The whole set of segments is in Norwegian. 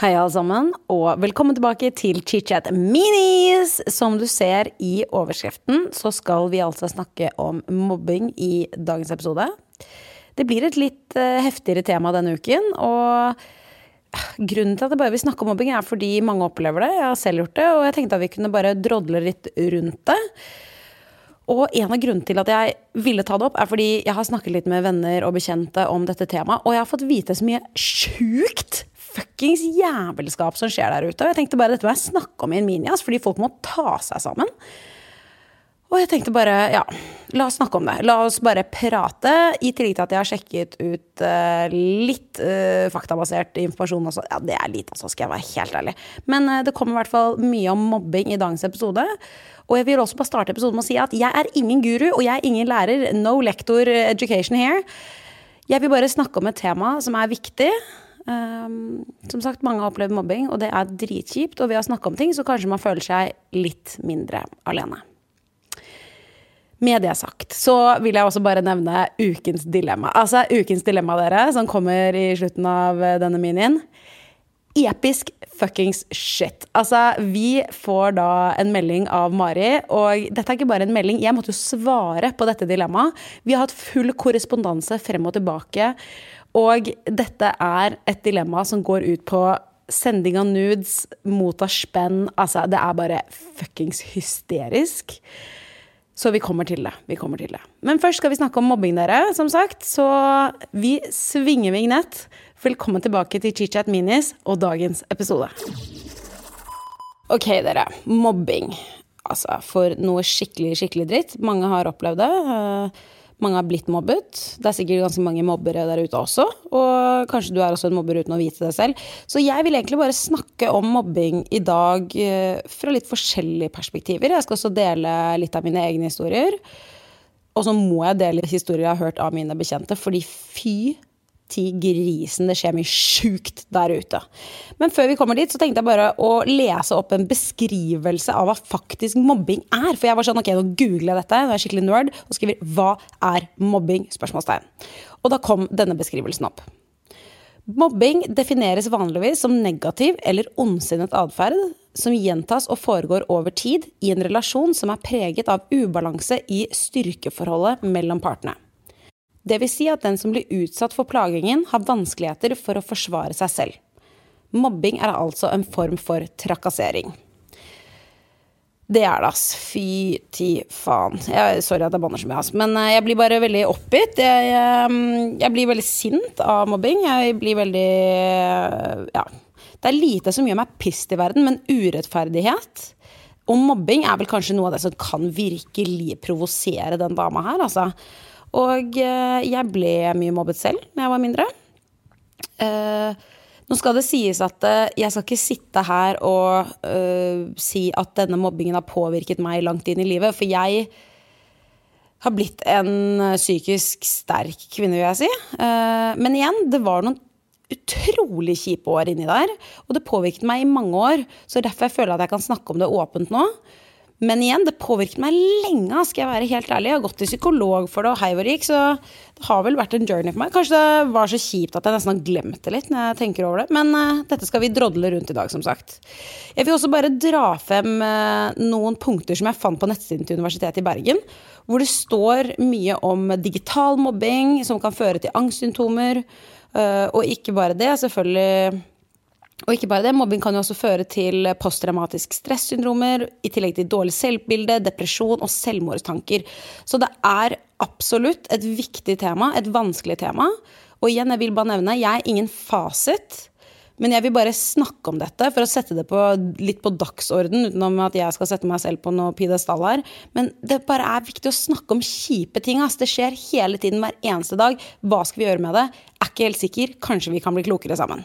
Hei, alle sammen, og velkommen tilbake til ChitChat Minis! Som du ser i overskriften, så skal vi altså snakke om mobbing i dagens episode. Det blir et litt uh, heftigere tema denne uken, og grunnen til at jeg bare vil snakke om mobbing, er fordi mange opplever det. Jeg har selv gjort det, og jeg tenkte at vi kunne bare drodle litt rundt det. Og en av grunnene til at jeg ville ta det opp, er fordi jeg har snakket litt med venner og bekjente om dette temaet, og jeg har fått vite så mye sjukt fuckings jævelskap som skjer der ute. Og jeg tenkte bare dette må jeg snakke om i en minias, fordi folk må ta seg sammen. Og jeg tenkte bare, ja, la oss snakke om det. La oss bare prate. I tillegg til at jeg har sjekket ut uh, litt uh, faktabasert informasjon også. Ja, det er lite, altså, skal jeg være helt ærlig. Men uh, det kommer i hvert fall mye om mobbing i dagens episode. Og jeg vil også bare starte episoden med å si at jeg er ingen guru, og jeg er ingen lærer. No lector education here. Jeg vil bare snakke om et tema som er viktig. Um, som sagt, mange har opplevd mobbing, og det er dritkjipt. Og ved å snakke om ting, så kanskje man føler seg litt mindre alene. Med det sagt, så vil jeg også bare nevne ukens dilemma. Altså ukens dilemma, dere, som kommer i slutten av denne minien. Episk fuckings shit. Altså, vi får da en melding av Mari, og dette er ikke bare en melding. Jeg måtte jo svare på dette dilemmaet. Vi har hatt full korrespondanse frem og tilbake. Og dette er et dilemma som går ut på sending av nudes, motta spenn. Altså, det er bare fuckings hysterisk. Så vi kommer til det. Vi kommer til det. Men først skal vi snakke om mobbing, dere, som sagt. Så vi svinger vignett. Velkommen tilbake til ChitChat Minis og dagens episode. Ok, dere. Mobbing. Altså, for noe skikkelig, skikkelig dritt. Mange har opplevd det. Mange har blitt mobbet. Det er sikkert ganske mange mobbere der ute også. Og kanskje du er også en mobber uten å vite det selv. Så jeg vil egentlig bare snakke om mobbing i dag eh, fra litt forskjellige perspektiver. Jeg skal også dele litt av mine egne historier. Og så må jeg dele historier jeg har hørt av mine bekjente, fordi fy til grisen. Det skjer mye sjukt der ute. Men før vi kommer dit, så tenkte jeg bare å lese opp en beskrivelse av hva faktisk mobbing er. For jeg var sånn, ok, nå googler jeg dette, nå er jeg skikkelig nerd, og skriver 'Hva er mobbing?' spørsmålstegn. Og da kom denne beskrivelsen opp. Mobbing defineres vanligvis som negativ eller ondsinnet atferd som gjentas og foregår over tid i en relasjon som er preget av ubalanse i styrkeforholdet mellom partene. Vil si at den som blir utsatt for plagingen, har vanskeligheter for å forsvare seg selv. Mobbing er altså en form for trakassering. Det er det, ass. Fy ti faen. Jeg, sorry at jeg banner så mye, ass. Men eh, jeg blir bare veldig oppgitt. Jeg, jeg, jeg, blir veldig sint av mobbing. Jeg blir veldig Ja. Det er lite som gjør meg pissed i verden, men urettferdighet og mobbing er vel kanskje noe av det som kan virkelig provosere den dama her, altså. Og eh, jeg ble mye mobbet selv da jeg var mindre. Uh, nå skal det sies at uh, jeg skal ikke sitte her og si at denne mobbingen har påvirket meg langt inn i livet, for jeg har blitt en psykisk sterk kvinne, vil jeg si. men igjen, det var noen utrolig kjipe år inni der, og det påvirket meg i mange år. Så derfor jeg føler at jeg kan snakke om det åpent nå. Men igjen, det påvirket meg lenge, skal jeg være helt ærlig. Jeg har gått til psykolog for det, og hei hvor det gikk, så det har vel vært en journey for meg. Kanskje det var så kjipt at jeg nesten har glemt det litt når jeg tenker over det. Men uh, dette skal vi drodle rundt i dag, som sagt. Jeg vil også bare dra frem uh, noen punkter som jeg fant på nettsiden til Universitetet i Bergen. Hvor det står mye om digital mobbing som kan føre til angstsymptomer. Uh, og ikke bare det, selvfølgelig og ikke bare det, mobbing kan jo også føre til posttraumatisk stressyndromer, i tillegg til dårlig selvbilde, depresjon og selvmordstanker. Så det er absolutt et viktig tema, et vanskelig tema. Og igjen, jeg vil bare nevne, jeg er ingen fasit. Men jeg vil bare snakke om dette for å sette det på, litt på dagsorden, utenom at jeg skal sette meg selv på noe pidestall her. Men det bare er viktig å snakke om kjipe ting. Ass. Det skjer hele tiden, hver eneste dag. Hva skal vi gjøre med det? Er ikke helt sikker. Kanskje vi kan bli klokere sammen.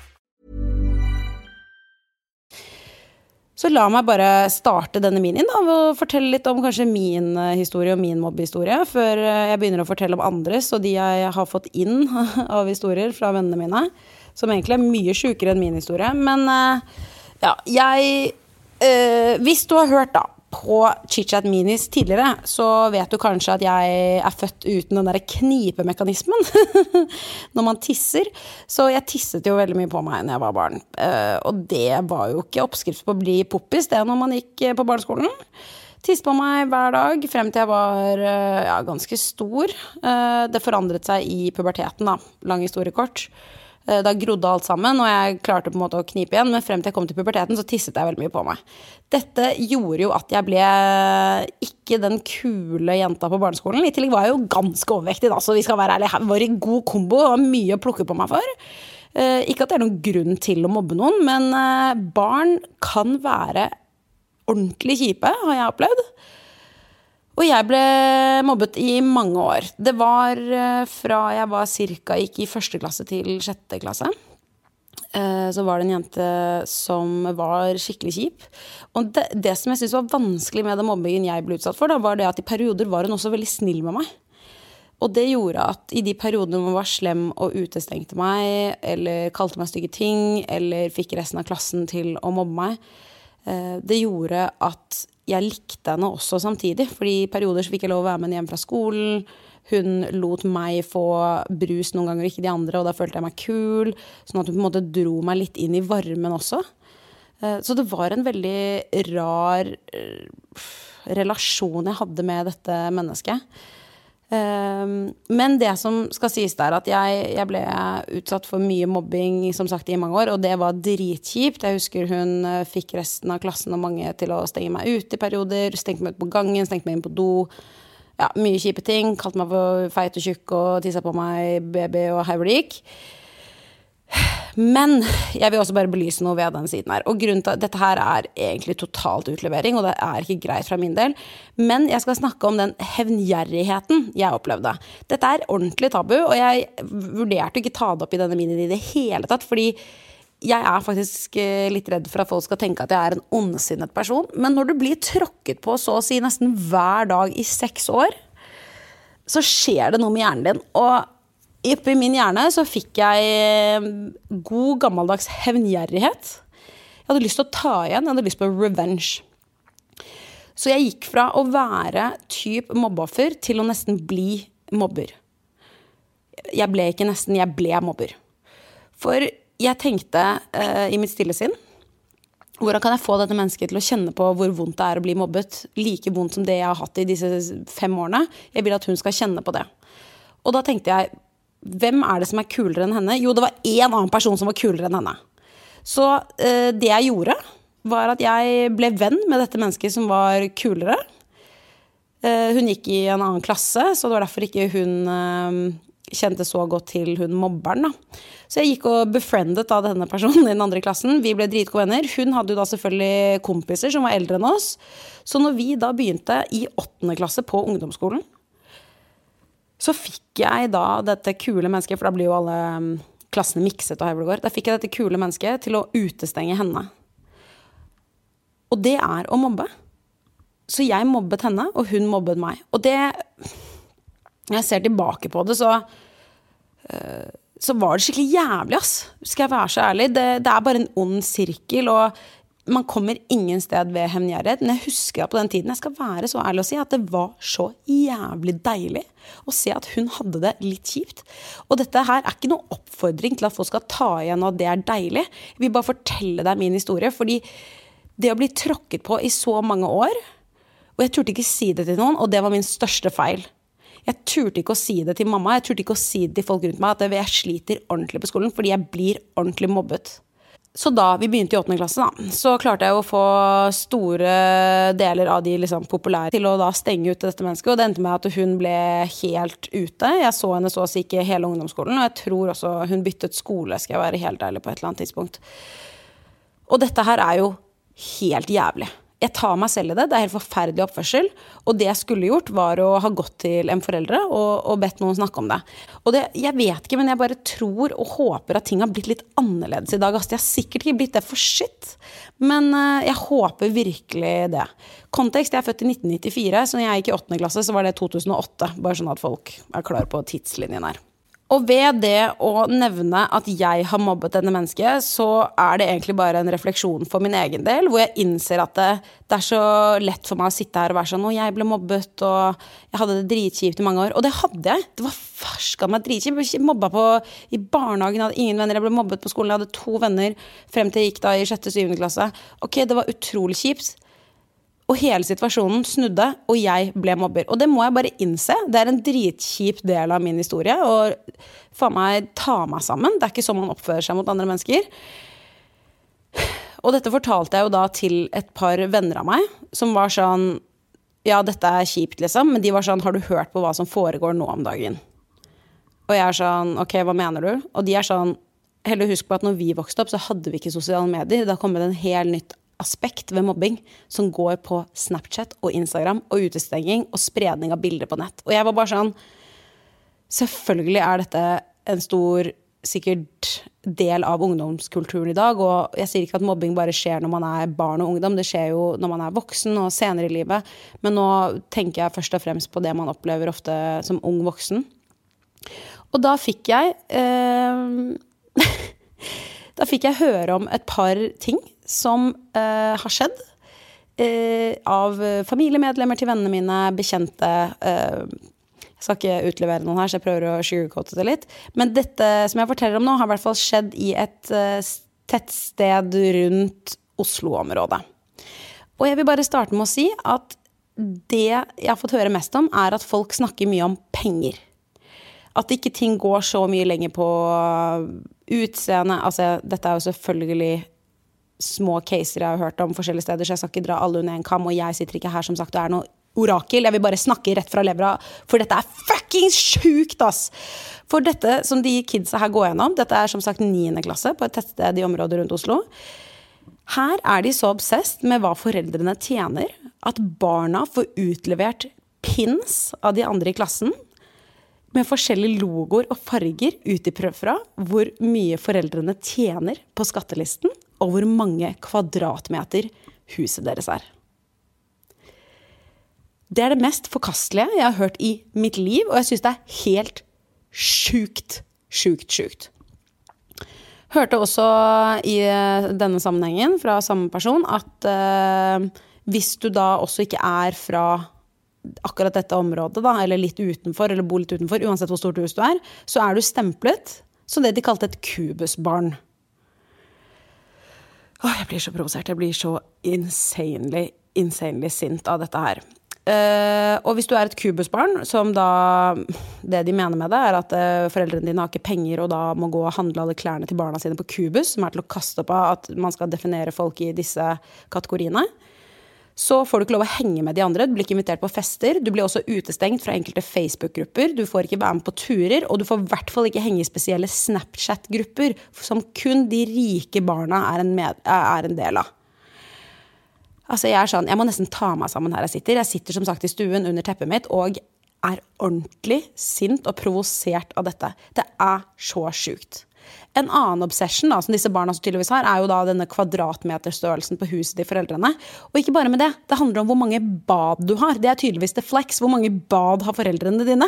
Så la meg bare starte denne minien da, og fortelle litt om kanskje min eh, historie og min mobbehistorie, før eh, jeg begynner å fortelle om andres og de jeg har fått inn av historier fra vennene mine. Som egentlig er mye sjukere enn min historie. Men eh, ja, jeg Hvis du har hørt, da, på ChitChat Minis tidligere, så vet du kanskje at jeg er født uten den derre knipemekanismen når man tisser. Så jeg tisset jo veldig mye på meg når jeg var barn. Uh, og det var jo ikke oppskrift på å bli poppis, det når man gikk på barneskolen. Tisse på meg hver dag frem til jeg var uh, ja, ganske stor. Det forandret seg i puberteten, da. Lang historie kort. Eh, da grodde alt sammen, og jeg klarte på en måte å knipe igjen. Men frem til jeg kom til puberteten, så tisset jeg veldig mye på meg. Dette gjorde jo at jeg ble ikke den kule jenta på barneskolen. I tillegg var jeg jo ganske overvektig, da, så vi skal være ærlige. Var i god kombo. Det var mye å plukke på meg for. Eh, ikke at det er noen grunn til å mobbe noen, men eh, barn kan være ordentlig kjipe, har jeg opplevd. Og jeg ble mobbet i mange år. Det var eh, fra jeg var cirka gikk i første klasse til sjette klasse. Eh, så var det en jente som var skikkelig kjip. Og det, det som jeg syntes var vanskelig med den mobbingen jeg ble utsatt for, da, var det at i perioder var hun også veldig snill med meg. Og det gjorde at i de periodene hun var slem og utestengte meg, eller kalte meg stygge ting, eller fikk resten av klassen til å mobbe meg, det gjorde at jeg likte henne også samtidig. fordi i perioder så fikk jeg lov å være med henne hjem fra skolen. Hun lot meg få brus noen ganger, ikke de andre, og da følte jeg meg kul. Sånn at hun på en måte dro meg litt inn i varmen også. Eh, så det var en veldig rar eh, relasjon jeg hadde med dette mennesket. Ehm, men det som skal sies der, at jeg, jeg, ble utsatt for mye mobbing som sagt i mange år, og det var dritkjipt. Jeg husker hun eh, fikk resten av klassen og mange til å stenge meg ute i perioder. Stengte meg ut på gangen, stengte meg inn på do. Ja, mye kjipe ting. Kalte meg for feit og tjukk og tissa på meg baby og gikk. Men jeg vil også bare belyse noe ved den siden her. Og grunnen til at Dette her er egentlig totalt utlevering, og det er ikke greit fra min del. Men jeg skal snakke om den hevngjerrigheten jeg opplevde. Dette er ordentlig tabu, og jeg vurderte ikke ta det opp i denne minien i det hele tatt. fordi jeg er faktisk eh, litt redd for at folk skal tenke at jeg er en ondsinnet person. Men når du blir tråkket på så å si nesten hver dag i seks år, så skjer det noe med hjernen din. Og Oppi min hjerne så fikk jeg eh, god, gammeldags hevngjerrighet. Jeg hadde lyst til å ta igjen. Jeg hadde lyst på revenge. Så jeg gikk fra å være type mobbeoffer til å nesten bli mobber. Jeg ble ikke nesten, jeg ble mobber. For jeg tenkte uh, i mitt stille sinn hvordan kan jeg få dette mennesket til å kjenne på hvor vondt det er å bli mobbet? Like vondt som det jeg har hatt i disse fem årene. Jeg vil at hun skal kjenne på det. Og da tenkte jeg hvem er det som er kulere enn henne? Jo, det var én annen person som var kulere enn henne. Så eh, det jeg gjorde, var at jeg ble venn med dette mennesket som var kulere. Eh, hun gikk i en annen klasse, så det var derfor ikke hun eh, kjente så godt til hun mobberen. Da. Så jeg gikk og befriendet da denne personen i den andre klassen. Vi ble dritgode venner. Hun hadde jo da selvfølgelig kompiser som var eldre enn oss. Så når vi da begynte i åttende klasse på ungdomsskolen, Så fikk jeg da dette kule mennesket, for da blir jo alle mm, klassene mikset det går. Da fikk jeg dette kule mennesket til å utestenge henne. Og det er å mobbe. Så jeg mobbet henne, og hun mobbet meg. Og det Når jeg ser tilbake på det, så øh, så var det skikkelig jævlig, ass. Skal jeg være så ærlig. Det, det er bare en ond sirkel, og man kommer ingen sted ved hevngjerrighet. Men jeg husker på den tiden, jeg skal være så ærlig å si, at det var så jævlig deilig å se at hun hadde det litt kjipt. Og dette her er ikke noen oppfordring til at folk skal ta igjen, at det er deilig. Jeg vil bare fortelle deg min historie, fordi det å bli tråkket på i så mange år Og jeg turte ikke si det til noen, og det var min største feil. Jeg turte ikke å si det til mamma, jeg turte ikke å si det til folk rundt meg at jeg sliter ordentlig på skolen fordi jeg blir ordentlig mobbet. Så da vi begynte i åttende klasse, da, så klarte jeg å få store deler av de liksom, populære til å da stenge ute dette mennesket. Og det endte med at hun ble helt ute. Jeg så henne så å si ikke hele ungdomsskolen. Og jeg tror også hun byttet skole, skal jeg være helt ærlig, på et eller annet tidspunkt. Og dette her er jo helt jævlig jeg tar meg selv i det. Det er helt forferdelig oppførsel. Og det jeg skulle gjort, var å ha gått til en foreldre og, og bedt noen snakke om det. Og det, jeg vet ikke, men jeg bare tror og håper at ting har blitt litt annerledes i dag. Altså, de har sikkert ikke blitt det for sitt, men uh, jeg håper virkelig det. Kontekst, jeg er født i 1994, så når jeg gikk i åttende klasse, så var det 2008. Bare sånn at folk er klar på tidslinjen her. Og ved det å nevne at jeg har mobbet denne mennesket, så er det egentlig bare en refleksjon for min egen del, hvor jeg innser at det, det er så lett for meg å sitte her og være sånn Å, jeg ble mobbet, og jeg hadde det dritkjipt i mange år. Og det hadde jeg. Det var farska meg dritkjipt. Jeg mobba på, i barnehagen, jeg hadde ingen venner. Jeg ble mobbet på skolen. Jeg hadde to venner frem til jeg gikk da i sjette-syvende klasse. Ok, det var utrolig kjipt. Og hele situasjonen snudde, og jeg ble mobber. Og det må jeg bare innse. Det er en dritkjip del av min historie. Og faen meg ta meg sammen. Det er ikke sånn man oppfører seg mot andre mennesker. Og dette fortalte jeg jo da til et par venner av meg, som var sånn Ja, dette er kjipt, liksom, men de var sånn Har du hørt på hva som foregår nå om dagen? Og jeg er sånn Ok, hva mener du? Og de er sånn Heller husk på at når vi vokste opp, så hadde vi ikke sosiale medier. Det har kommet en helt nytt aspekt ved mobbing som går på Snapchat og Instagram og utestenging og spredning av bilder på nett. Og jeg var bare sånn Selvfølgelig er dette en stor sikkert del av ungdomskulturen i dag. Og jeg sier ikke at mobbing bare skjer når man er barn og ungdom, det skjer jo når man er voksen og senere i livet. Men nå tenker jeg først og fremst på det man opplever ofte som ung voksen. Og da fikk jeg eh, Da fikk jeg høre om et par ting som uh, har skjedd. Uh, av familiemedlemmer til vennene mine, bekjente. Uh, jeg skal ikke utlevere noen her, så jeg prøver å sugarcoate det litt. Men dette som jeg forteller om nå, har i hvert fall skjedd i et tettsted rundt Oslo-området. Og jeg vil bare starte med å si at det jeg har fått høre mest om, er at folk snakker mye om penger. At ikke ting går så mye lenger på utseende. Altså, dette er jo selvfølgelig små caser jeg har hørt om forskjellige steder, så jeg skal ikke dra alle under en kam. Og jeg sitter ikke her som sagt og er noe orakel. Jeg vil bare snakke rett fra levra, for dette er fuckings sjukt, ass! For dette som de kidsa her går gjennom, dette er som sagt 9. klasse på et tettsted i området rundt Oslo. Her er de så obsesst med hva foreldrene tjener, at barna får utlevert pins av de andre i klassen med forskjellige logoer og farger ut ifra hvor mye foreldrene tjener på skattelisten, og hvor mange kvadratmeter huset deres er. Det er det mest forkastelige jeg har hørt i mitt liv, og jeg syns det er helt sjukt, sjukt, sjukt. Hørte også i denne sammenhengen fra samme person at eh, hvis du da også ikke er fra akkurat dette området, da, eller litt utenfor, eller bor litt utenfor, uansett hvor stort hus du er, så er du stemplet som det de kalte et kubusbarn. Åh, jeg blir så provosert. Jeg blir så insanely, insanely sint av dette her. Uh, og hvis du er et kubusbarn, som da Det de mener med det, er at uh, foreldrene dine har ikke penger og da må gå og handle alle klærne til barna sine på kubus, som er til å kaste opp av at man skal definere folk i disse kategoriene så får du ikke lov å henge med de andre. Du blir ikke invitert på fester. Du blir også utestengt fra enkelte Facebook-grupper. Du får ikke være med på turer, og du får i hvert fall ikke henge i spesielle Snapchat-grupper som kun de rike barna er en, med, er en del av. Altså Jeg er sånn, jeg må nesten ta meg sammen her jeg sitter. Jeg sitter som sagt i stuen under teppet mitt og er ordentlig sint og provosert av dette. Det er så sjukt. En annen obsession da, som disse barna så tydeligvis har, er jo da denne kvadratmeterstørrelsen på huset til foreldrene. Og ikke bare med det. Det handler om hvor mange bad du har. Det er tydeligvis the flex. Hvor mange bad har foreldrene dine?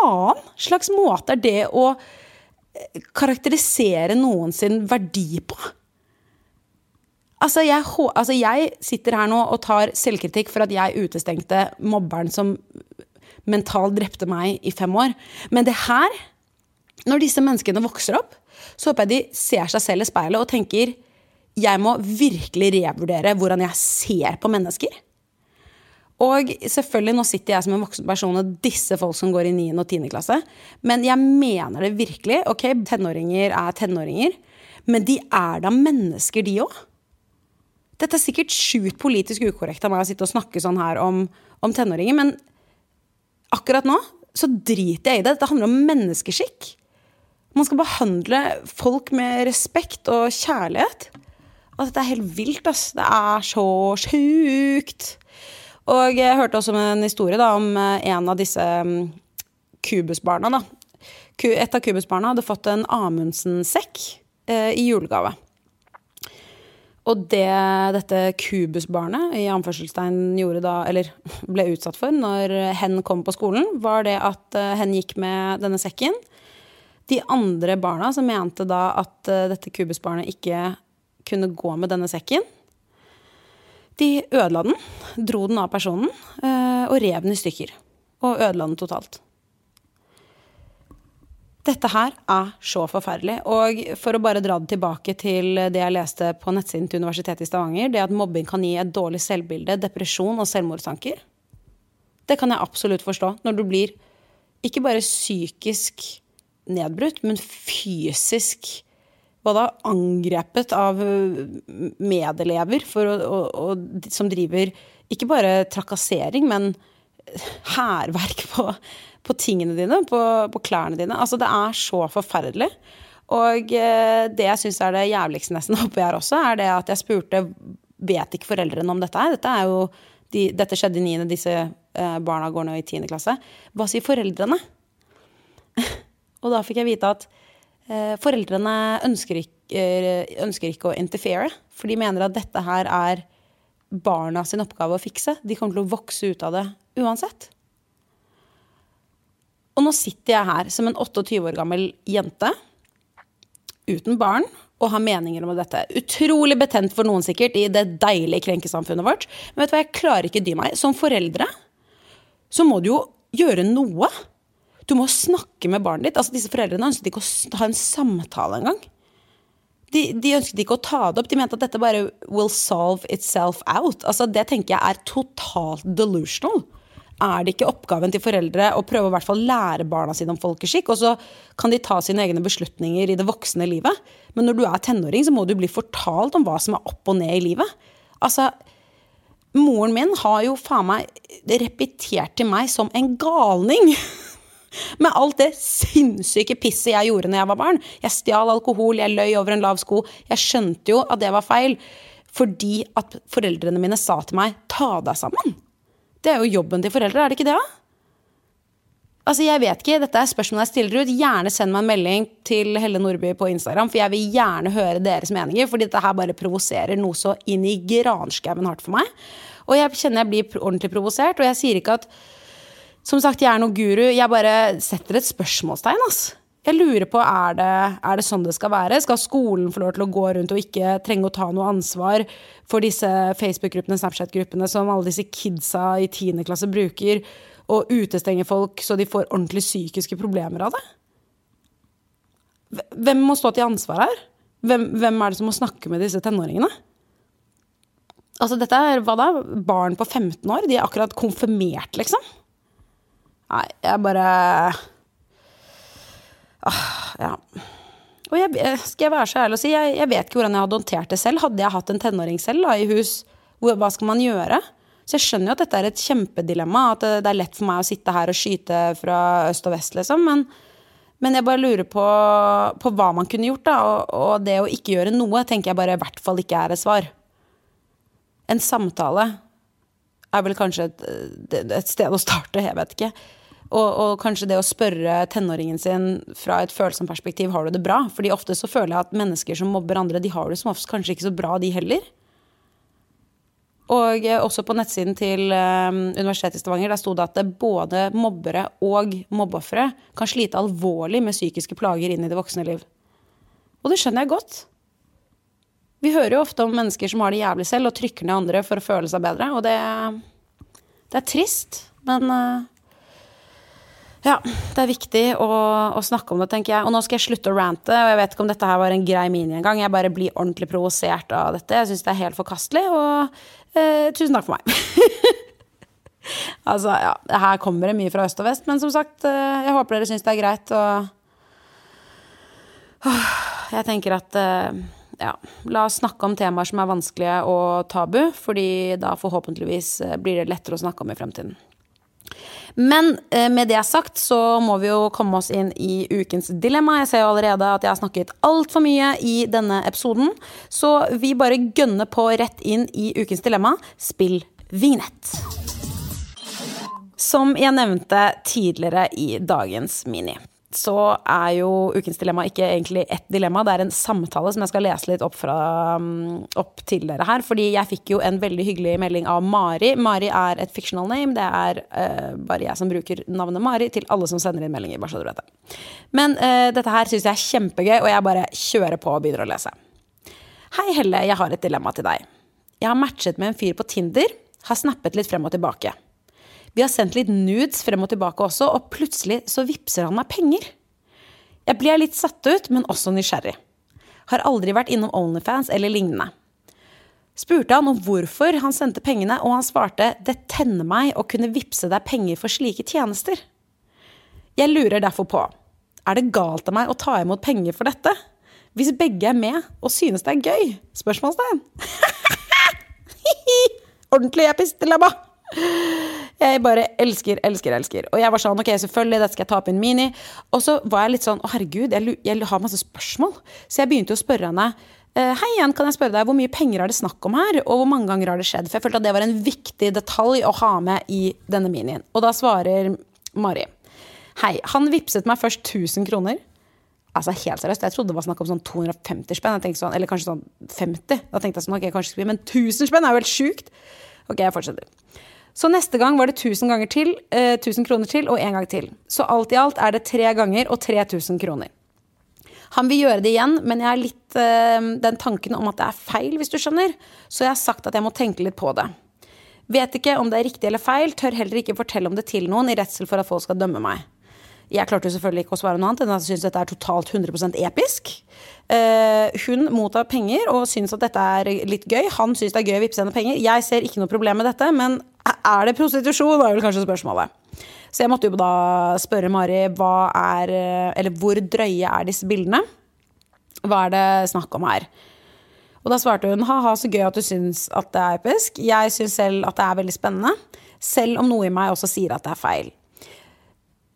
faen slags måte er det å eh, karakterisere noen sin verdi på? Altså jeg, altså jeg, sitter her nå og tar selvkritikk for at jeg utestengte mobberen som mentalt drepte meg i fem år. Men det her, når disse menneskene vokser opp, så håper jeg de ser seg selv i speilet og tenker jeg må virkelig revurdere hvordan jeg ser på mennesker. Og selvfølgelig, nå sitter jeg som en voksen person og disse folk som går i 9. og 10. klasse. Men jeg mener det virkelig. Ok, tenåringer er tenåringer. Men de er da mennesker, de òg. Dette er sikkert sjukt politisk ukorrekt av meg å sitte og snakke sånn her om, om tenåringer, men akkurat nå så driter jeg i det. Dette handler om menneskeskikk. Man skal behandle folk med respekt og kjærlighet. Og dette er helt vilt, ass. Det er så sjukt. Og jeg hørte også en historie da, om eh, en av disse kubusbarna. Kubus-barna. Et av Kubus-barna hadde fått en Amundsen-sekk eh, i julegave. Og det dette Kubus-barnet i anførselstegn gjorde da, eller ble utsatt for når hen kom på skolen, var det at eh, hen gikk med denne sekken. De andre barna som mente da at eh, dette Kubus-barnet ikke kunne gå med denne sekken, de ødela den, dro den av personen eh, og rev den i stykker. Og ødela den totalt. Dette her er så forferdelig. Og for å bare dra det tilbake til det jeg leste på nettsiden til Universitetet i Stavanger, det at mobbing kan gi et dårlig selvbilde, depresjon og selvmordstanker, det kan jeg absolutt forstå. Når du blir ikke bare psykisk nedbrutt, men fysisk hva da, angrepet av medelever å, å, å, som driver ikke bare trakassering, men hærverk på, på, tingene dine, på, på, klærne dine. Altså, det er så forferdelig. Og eh, det jeg syns er det jævligste nesten oppi her også, er det at jeg spurte vet ikke foreldrene om dette her. Dette, de, dette skjedde i niende, disse eh, barna går nå i tiende klasse. Hva sier foreldrene? og da fikk jeg vite at eh, foreldrene ønsker ikke, eh, ønsker ikke å interfere, for de mener at dette her er barna sin oppgave å fikse. De kommer til å vokse ut av det uansett. Og nå sitter jeg her som en 28 år gammel jente uten barn og har meninger om dette. Utrolig betent for noen sikkert i det deilige krenkesamfunnet vårt. Men vet du hva, jeg klarer ikke dy meg. Som foreldre så må du jo gjøre noe. Du må snakke med barnet ditt. Altså Disse foreldrene ønsket ikke å ha en samtale engang. De, de ønsket ikke å ta det opp. De mente at dette bare will solve itself out. Altså Det tenker jeg er totalt delusional er det ikke oppgaven til foreldre å prøve å hvert fall lære barna sine om folkeskikk, og så kan de ta sine egne beslutninger i det voksne livet. Men når du er tenåring, så må du bli fortalt om hva som er opp og ned i livet. Altså, moren min har jo faen meg repetert til meg som en galning. Med alt det sinnssyke pisset jeg gjorde når jeg var barn. Jeg stjal alkohol, jeg løy over en lav sko. Jeg skjønte jo at det var feil. Fordi at foreldrene mine sa til meg 'ta deg sammen'. Det er jo jobben til foreldre, er det ikke det? Altså, jeg vet ikke, Dette er spørsmål jeg stiller ut. Gjerne send meg en melding til Helle Nordby på Instagram, for jeg vil gjerne høre deres meninger. fordi dette her bare provoserer noe så inn i granskauen hardt for meg. Og jeg kjenner jeg blir ordentlig provosert, og jeg sier ikke at som sagt, jeg er noen guru. Jeg bare setter et spørsmålstegn. ass. Jeg lurer på, er det, er det sånn det skal være? Skal skolen få lov til å gå rundt og ikke trenge å ta noe ansvar for disse Facebook-gruppene, Snapchat-gruppene som alle disse kidsa i 10. klasse bruker, og utestenge folk så de får ordentlig psykiske problemer av det? Hvem må stå til ansvar her? Hvem, hvem er det som må snakke med disse tenåringene? Altså, dette er hva da? Barn på 15 år? De er akkurat konfirmert, liksom? Nei, jeg bare Ah, ja. Og jeg, skal jeg være så ærlig og si, jeg, jeg, vet ikke hvordan jeg hadde håndtert det selv. Hadde jeg hatt en tenåring selv da, i hus, hva skal man gjøre? Så jeg skjønner jo at dette er et kjempedilemma, at det, det, er lett for meg å sitte her og skyte fra øst og vest, liksom. Men, men jeg bare lurer på, på, hva man kunne gjort, da. Og, og, det å ikke gjøre noe tenker jeg bare i hvert fall ikke er et svar. En samtale er vel kanskje et, et sted å starte, jeg vet ikke. Og, og, kanskje det å spørre tenåringen sin fra et følsomt perspektiv har du det bra. Fordi ofte så føler jeg at mennesker som mobber andre, de har det som oftest kanskje ikke så bra, de heller. Og eh, også på nettsiden til eh, Universitetet i Stavanger der sto det at både mobbere og mobbeofre kan slite alvorlig med psykiske plager inn i det voksne liv. Og det skjønner jeg godt. Vi hører jo ofte om mennesker som har det jævlig selv og trykker ned andre for å føle seg bedre, og det, det er trist. Men uh, ja, det er viktig å, å, snakke om det, tenker jeg. Og nå skal jeg slutte å rante. Og jeg vet ikke om dette her var en grei mini engang. Jeg bare blir ordentlig provosert av dette. Jeg syns det er helt forkastelig. Og eh, tusen takk for meg. altså, ja. Her kommer det mye fra øst og vest. Men som sagt, eh, jeg håper dere syns det er greit. Og jeg tenker at eh, ja, la oss snakke om temaer som er vanskelige og tabu. Fordi da forhåpentligvis eh, blir det lettere å snakke om i fremtiden. Men eh, med det sagt så må vi jo komme oss inn i ukens dilemma. Jeg ser jo allerede at jeg har snakket altfor mye i denne episoden. Så vi bare gønner på rett inn i ukens dilemma. Spill vignett. Som jeg nevnte tidligere i dagens Mini så er jo ukens dilemma ikke egentlig ett dilemma, det er en samtale som jeg skal lese litt opp, fra, um, opp til dere her. Fordi jeg fikk jo en veldig hyggelig melding av Mari. Mari er et fictional name. Det er uh, bare jeg som bruker navnet Mari til alle som sender inn meldinger. bare så du vet det. Men uh, dette her syns jeg er kjempegøy, og jeg bare kjører på og begynner å lese. Hei, Helle, jeg har et dilemma til deg. Jeg har matchet med en fyr på Tinder, har snappet litt frem og tilbake. Vi har sendt litt nudes frem og tilbake også, og plutselig så vippser han meg penger. Jeg blir litt satt ut, men også nysgjerrig. Har aldri vært innom Onlyfans eller lignende. Spurte han om hvorfor han sendte pengene, og han svarte det tenner meg å kunne vippse deg penger for slike tjenester. Jeg lurer derfor på, er det galt av meg å ta imot penger for dette? Hvis begge er med og synes det er gøy? Spørsmålstegn. Ordentlig epistelabba! Jeg bare elsker, elsker, elsker. Og jeg var sånn, ok, selvfølgelig, dette skal jeg ta opp i en mini. Og så var jeg litt sånn, å herregud, jeg, jeg har masse spørsmål. Så jeg begynte å spørre henne. Eh, hei igjen, kan jeg spørre deg, Hvor mye penger er det snakk om her, og hvor mange ganger har det skjedd? For jeg følte at det var en viktig detalj å ha med i denne minien. Og da svarer Mari. Hei, han vippset meg først 1000 kroner. Altså helt seriøst, Jeg trodde det var snakk om sånn 250 spenn, sånn, eller kanskje sånn 50. Da tenkte jeg sånn, ok, kanskje Men 1000 spenn er jo helt sjukt! Ok, jeg fortsetter. Så neste gang var det 1000, ganger til, eh, 1000 kroner til og én gang til. Så alt i alt er det tre ganger og 3000 kroner. Han vil gjøre det igjen, men jeg har litt øh, den tanken om at det er feil, hvis du skjønner. Så jeg har sagt at jeg må tenke litt på det. Vet ikke om det er riktig eller feil, tør heller ikke fortelle om det til noen i redsel for at folk skal dømme meg. Jeg klarte jo selvfølgelig ikke å svare noe annet enn at jeg syns dette er totalt 100% episk. Uh, hun mottar penger og syns at dette er litt gøy. Han syns det er gøy å vippse henne penger. Jeg ser ikke noe problem med dette, men er det prostitusjon, er vel kanskje spørsmålet. Så jeg måtte jo da spørre Mari hva er Eller hvor drøye er disse bildene? Hva er det snakk om her? Og da svarte hun ha-ha, så gøy at du syns at det er episk. Jeg syns selv at det er veldig spennende. Selv om noe i meg også sier at det er feil.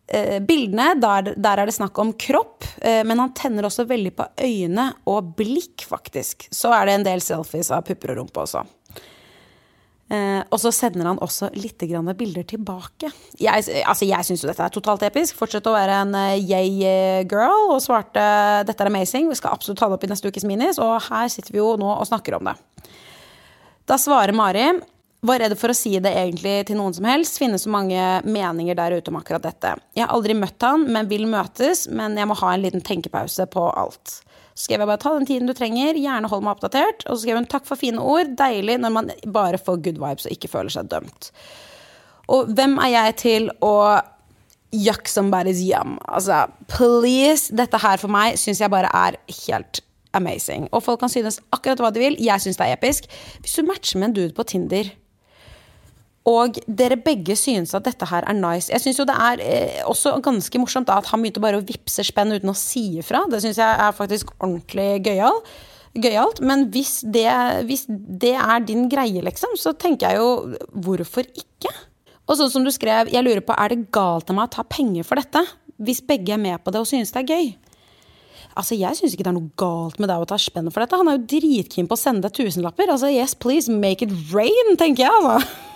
Eh, bildene, der, der, er det snakk om kropp, eh, men han tenner også veldig på øyne og blikk, faktisk. Så er det en del selfies av pupper og rumpe også. Eh, og så sender han også litt bilder tilbake. Jeg, altså jeg syns jo dette er totalt episk. Fortsett å være en yay-girl og svarte dette er amazing. Vi skal absolutt ta det opp i neste ukes minis, og her sitter vi jo nå og snakker om det. Da svarer Mari var redd for å si det egentlig til noen som helst. Finnes så mange meninger der ute om akkurat dette. Jeg har aldri møtt han, men vil møtes, men jeg må ha en liten tenkepause på alt. Så skrev jeg bare ta den tiden du trenger, gjerne hold meg oppdatert. Og så skrev hun takk for fine ord, deilig når man bare får good vibes og ikke føler seg dømt. Og hvem er jeg til å yuck somebody's yum? Altså, please. Dette her for meg syns jeg bare er helt amazing. Og folk kan synes akkurat hva de vil. Jeg syns det er episk. Hvis du matcher med en dude på Tinder og dere begge synes at dette her er nice. Jeg syns jo det er eh, også ganske morsomt da, at han begynte bare å vippse spenn uten å si ifra. Det syns jeg er faktisk ordentlig gøyal. Gøyalt. Men hvis det, hvis det er din greie, liksom, så tenker jeg jo hvorfor ikke? Og sånn som du skrev, jeg lurer på, er det galt av meg å ta penger for dette? Hvis begge er med på det og synes det er gøy? Altså, Jeg syns ikke det er noe galt med deg å ta spenn for dette. Han er jo dritkeen på å sende deg tusenlapper. Altså, yes, please, make it rain, tenker jeg. altså.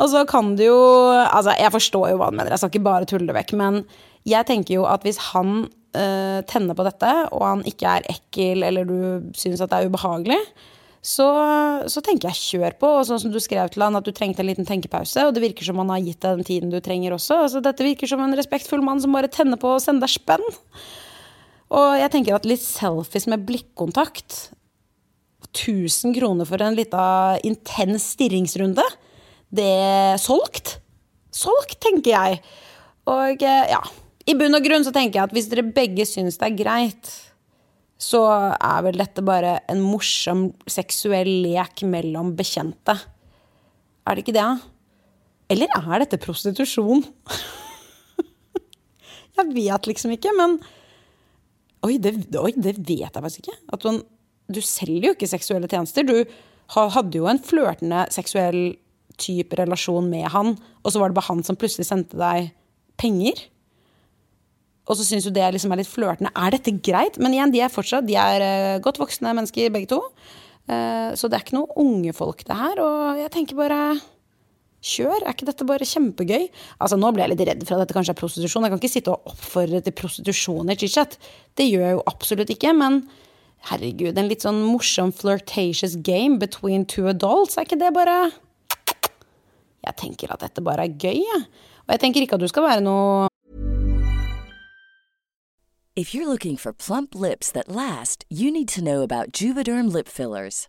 Og så kan du jo Altså, jeg forstår jo hva han mener, jeg skal ikke bare tulle det vekk, men jeg tenker jo at hvis han uh, tenner på dette, og han ikke er ekkel, eller du syns at det er ubehagelig, så, så, tenker jeg kjør på. Og sånn som du skrev til han at du trengte en liten tenkepause, og det virker som han har gitt deg den tiden du trenger også. Altså, dette virker som en respektfull mann som bare tenner på å sende deg spenn. Og jeg tenker at litt selfies med blikkontakt 1000 kroner for en lita intens stirringsrunde. Det er solgt. Solgt, tenker jeg. Og eh, ja, i bunn og grunn så tenker jeg at hvis dere begge syns det er greit, så er vel dette bare en morsom seksuell lek mellom bekjente. Er det ikke det? Eller er dette prostitusjon? jeg vet liksom ikke, men Oi det, oi, det vet jeg faktisk ikke. At man du selger jo ikke seksuelle tjenester. Du hadde jo en flørtende seksuell type relasjon med han, og så var det bare han som plutselig sendte deg penger. Og så syns du det liksom er litt flørtende. Er dette greit? Men igjen, de er fortsatt de er uh, godt voksne mennesker, begge to. Uh, så det er ikke noe unge folk, det her. Og jeg tenker bare Kjør! Er ikke dette bare kjempegøy? Altså, Nå ble jeg litt redd for at dette kanskje er prostitusjon. Jeg kan ikke sitte og oppfordre til prostitusjon i chit-chat. Det gjør jeg jo absolutt ikke. Men Herregud, en litt sånn morsom flirtatious game between two adults, er ikke det bare Jeg tenker at dette bare er gøy, jeg. Og jeg tenker ikke at du skal være noe If you're looking for plump lips that last, you need to know about Juvederm lip fillers.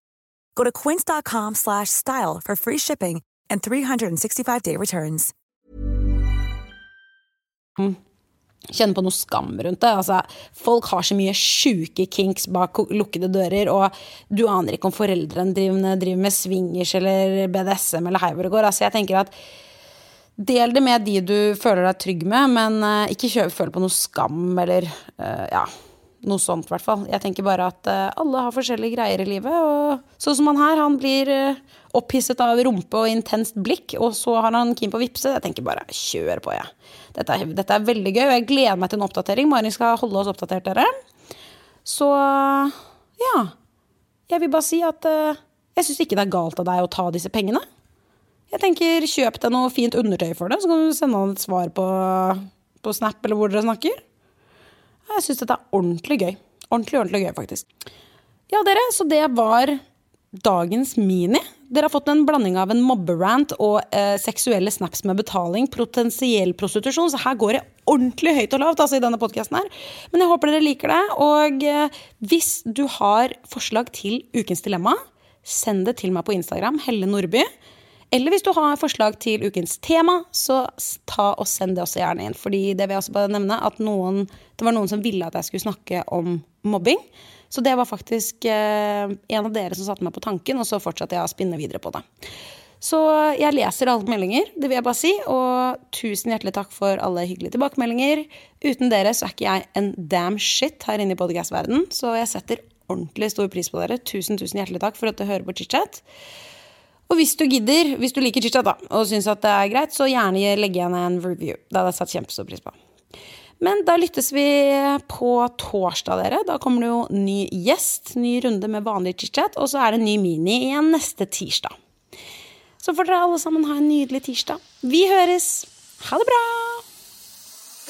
Go to quince.com slash style for free shipping and 365-day returns. kjenne på noe skam rundt det. Altså, folk har så mye sjuke kinks bak lukkede dører, og du aner ikke om foreldrene driver, driver med swingers eller BDSM eller hei hvor det går. Altså, jeg tenker at Del det med de du føler deg trygg med, men eh, ikke føl på noe skam eller uh, ja, noe sånt, i hvert fall. Jeg tenker bare at uh, alle har forskjellige greier i livet. Og sånn som han her, han blir uh, opphisset av rumpe og intenst blikk, og så har han keen på vippse. Jeg tenker bare kjør på, jeg. Dette, er- dette er veldig gøy, og jeg gleder meg til en oppdatering. Mari skal holde oss oppdatert, dere. Så ja. Jeg vil bare si at uh, jeg syns ikke det er galt av deg å ta disse pengene. Jeg tenker Kjøp deg noe fint undertøy for det, så kan du sende han et svar på, på Snap eller hvor dere snakker. Jeg syns dette er ordentlig gøy. Ordentlig, ordentlig gøy, faktisk. Ja, dere, så det var dagens mini. Dere har fått en blanding av en mobberant og eh, seksuelle snaps med betaling, potensiell prostitusjon, så her går det ordentlig høyt og lavt altså, i denne podkasten her. Men jeg håper dere liker det. Og eh, hvis du har forslag til ukens dilemma, send det til meg på Instagram, Helle Nordby. Eller hvis du har forslag til ukens tema, så ta og send det også gjerne inn. Fordi det vil jeg også bare nevne at noen, det var noen som ville at jeg skulle snakke om mobbing. Så det var faktisk eh, en av dere som satte meg på tanken, og så fortsatte jeg å spinne videre på det. Så jeg leser alle meldinger, det vil jeg bare si. Og tusen hjertelig takk for alle hyggelige tilbakemeldinger. Uten dere så er ikke jeg en damn shit her inne i podcast-verdenen, så jeg setter ordentlig stor pris på dere. Tusen, tusen hjertelig takk for at du hører på chit-chat. Og hvis du gidder, hvis du liker chitchat og syns det er greit, så gjerne legg igjen en review. Det hadde jeg satt kjempestor pris på. Men da lyttes vi på torsdag, dere. Da kommer det jo ny gjest, ny runde med vanlig chitchat, og så er det ny mini igjen neste tirsdag. Så får dere alle sammen ha en nydelig tirsdag. Vi høres! Ha det bra!